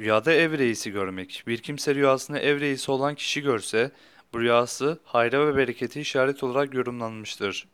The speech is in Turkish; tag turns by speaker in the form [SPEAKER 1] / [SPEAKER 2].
[SPEAKER 1] Rüyada ev reisi görmek. Bir kimse rüyasında ev reisi olan kişi görse, bu rüyası hayra ve bereketi işaret olarak yorumlanmıştır.